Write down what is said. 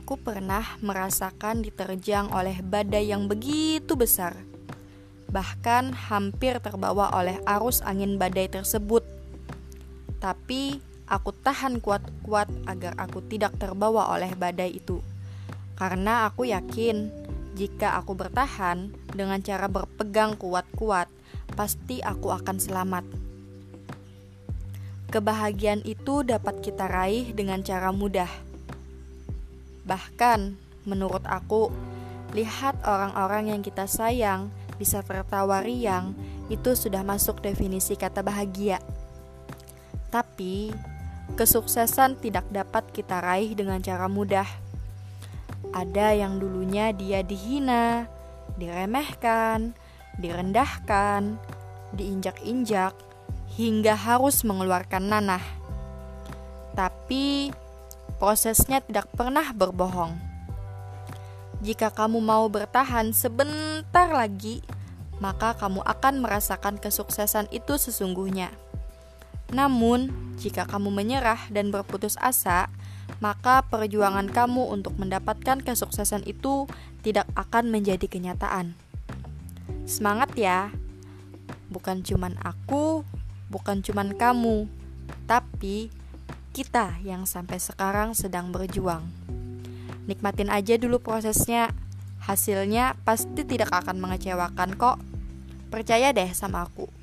Aku pernah merasakan diterjang oleh badai yang begitu besar, bahkan hampir terbawa oleh arus angin badai tersebut. Tapi aku tahan kuat-kuat agar aku tidak terbawa oleh badai itu, karena aku yakin jika aku bertahan dengan cara berpegang kuat-kuat, pasti aku akan selamat. Kebahagiaan itu dapat kita raih dengan cara mudah Bahkan, menurut aku, lihat orang-orang yang kita sayang bisa tertawa riang, itu sudah masuk definisi kata bahagia. Tapi, kesuksesan tidak dapat kita raih dengan cara mudah. Ada yang dulunya dia dihina, diremehkan, direndahkan, diinjak-injak, hingga harus mengeluarkan nanah. Tapi prosesnya tidak pernah berbohong. Jika kamu mau bertahan sebentar lagi, maka kamu akan merasakan kesuksesan itu sesungguhnya. Namun, jika kamu menyerah dan berputus asa, maka perjuangan kamu untuk mendapatkan kesuksesan itu tidak akan menjadi kenyataan. Semangat ya! Bukan cuman aku, bukan cuman kamu, tapi kita yang sampai sekarang sedang berjuang. Nikmatin aja dulu prosesnya, hasilnya pasti tidak akan mengecewakan kok. Percaya deh sama aku.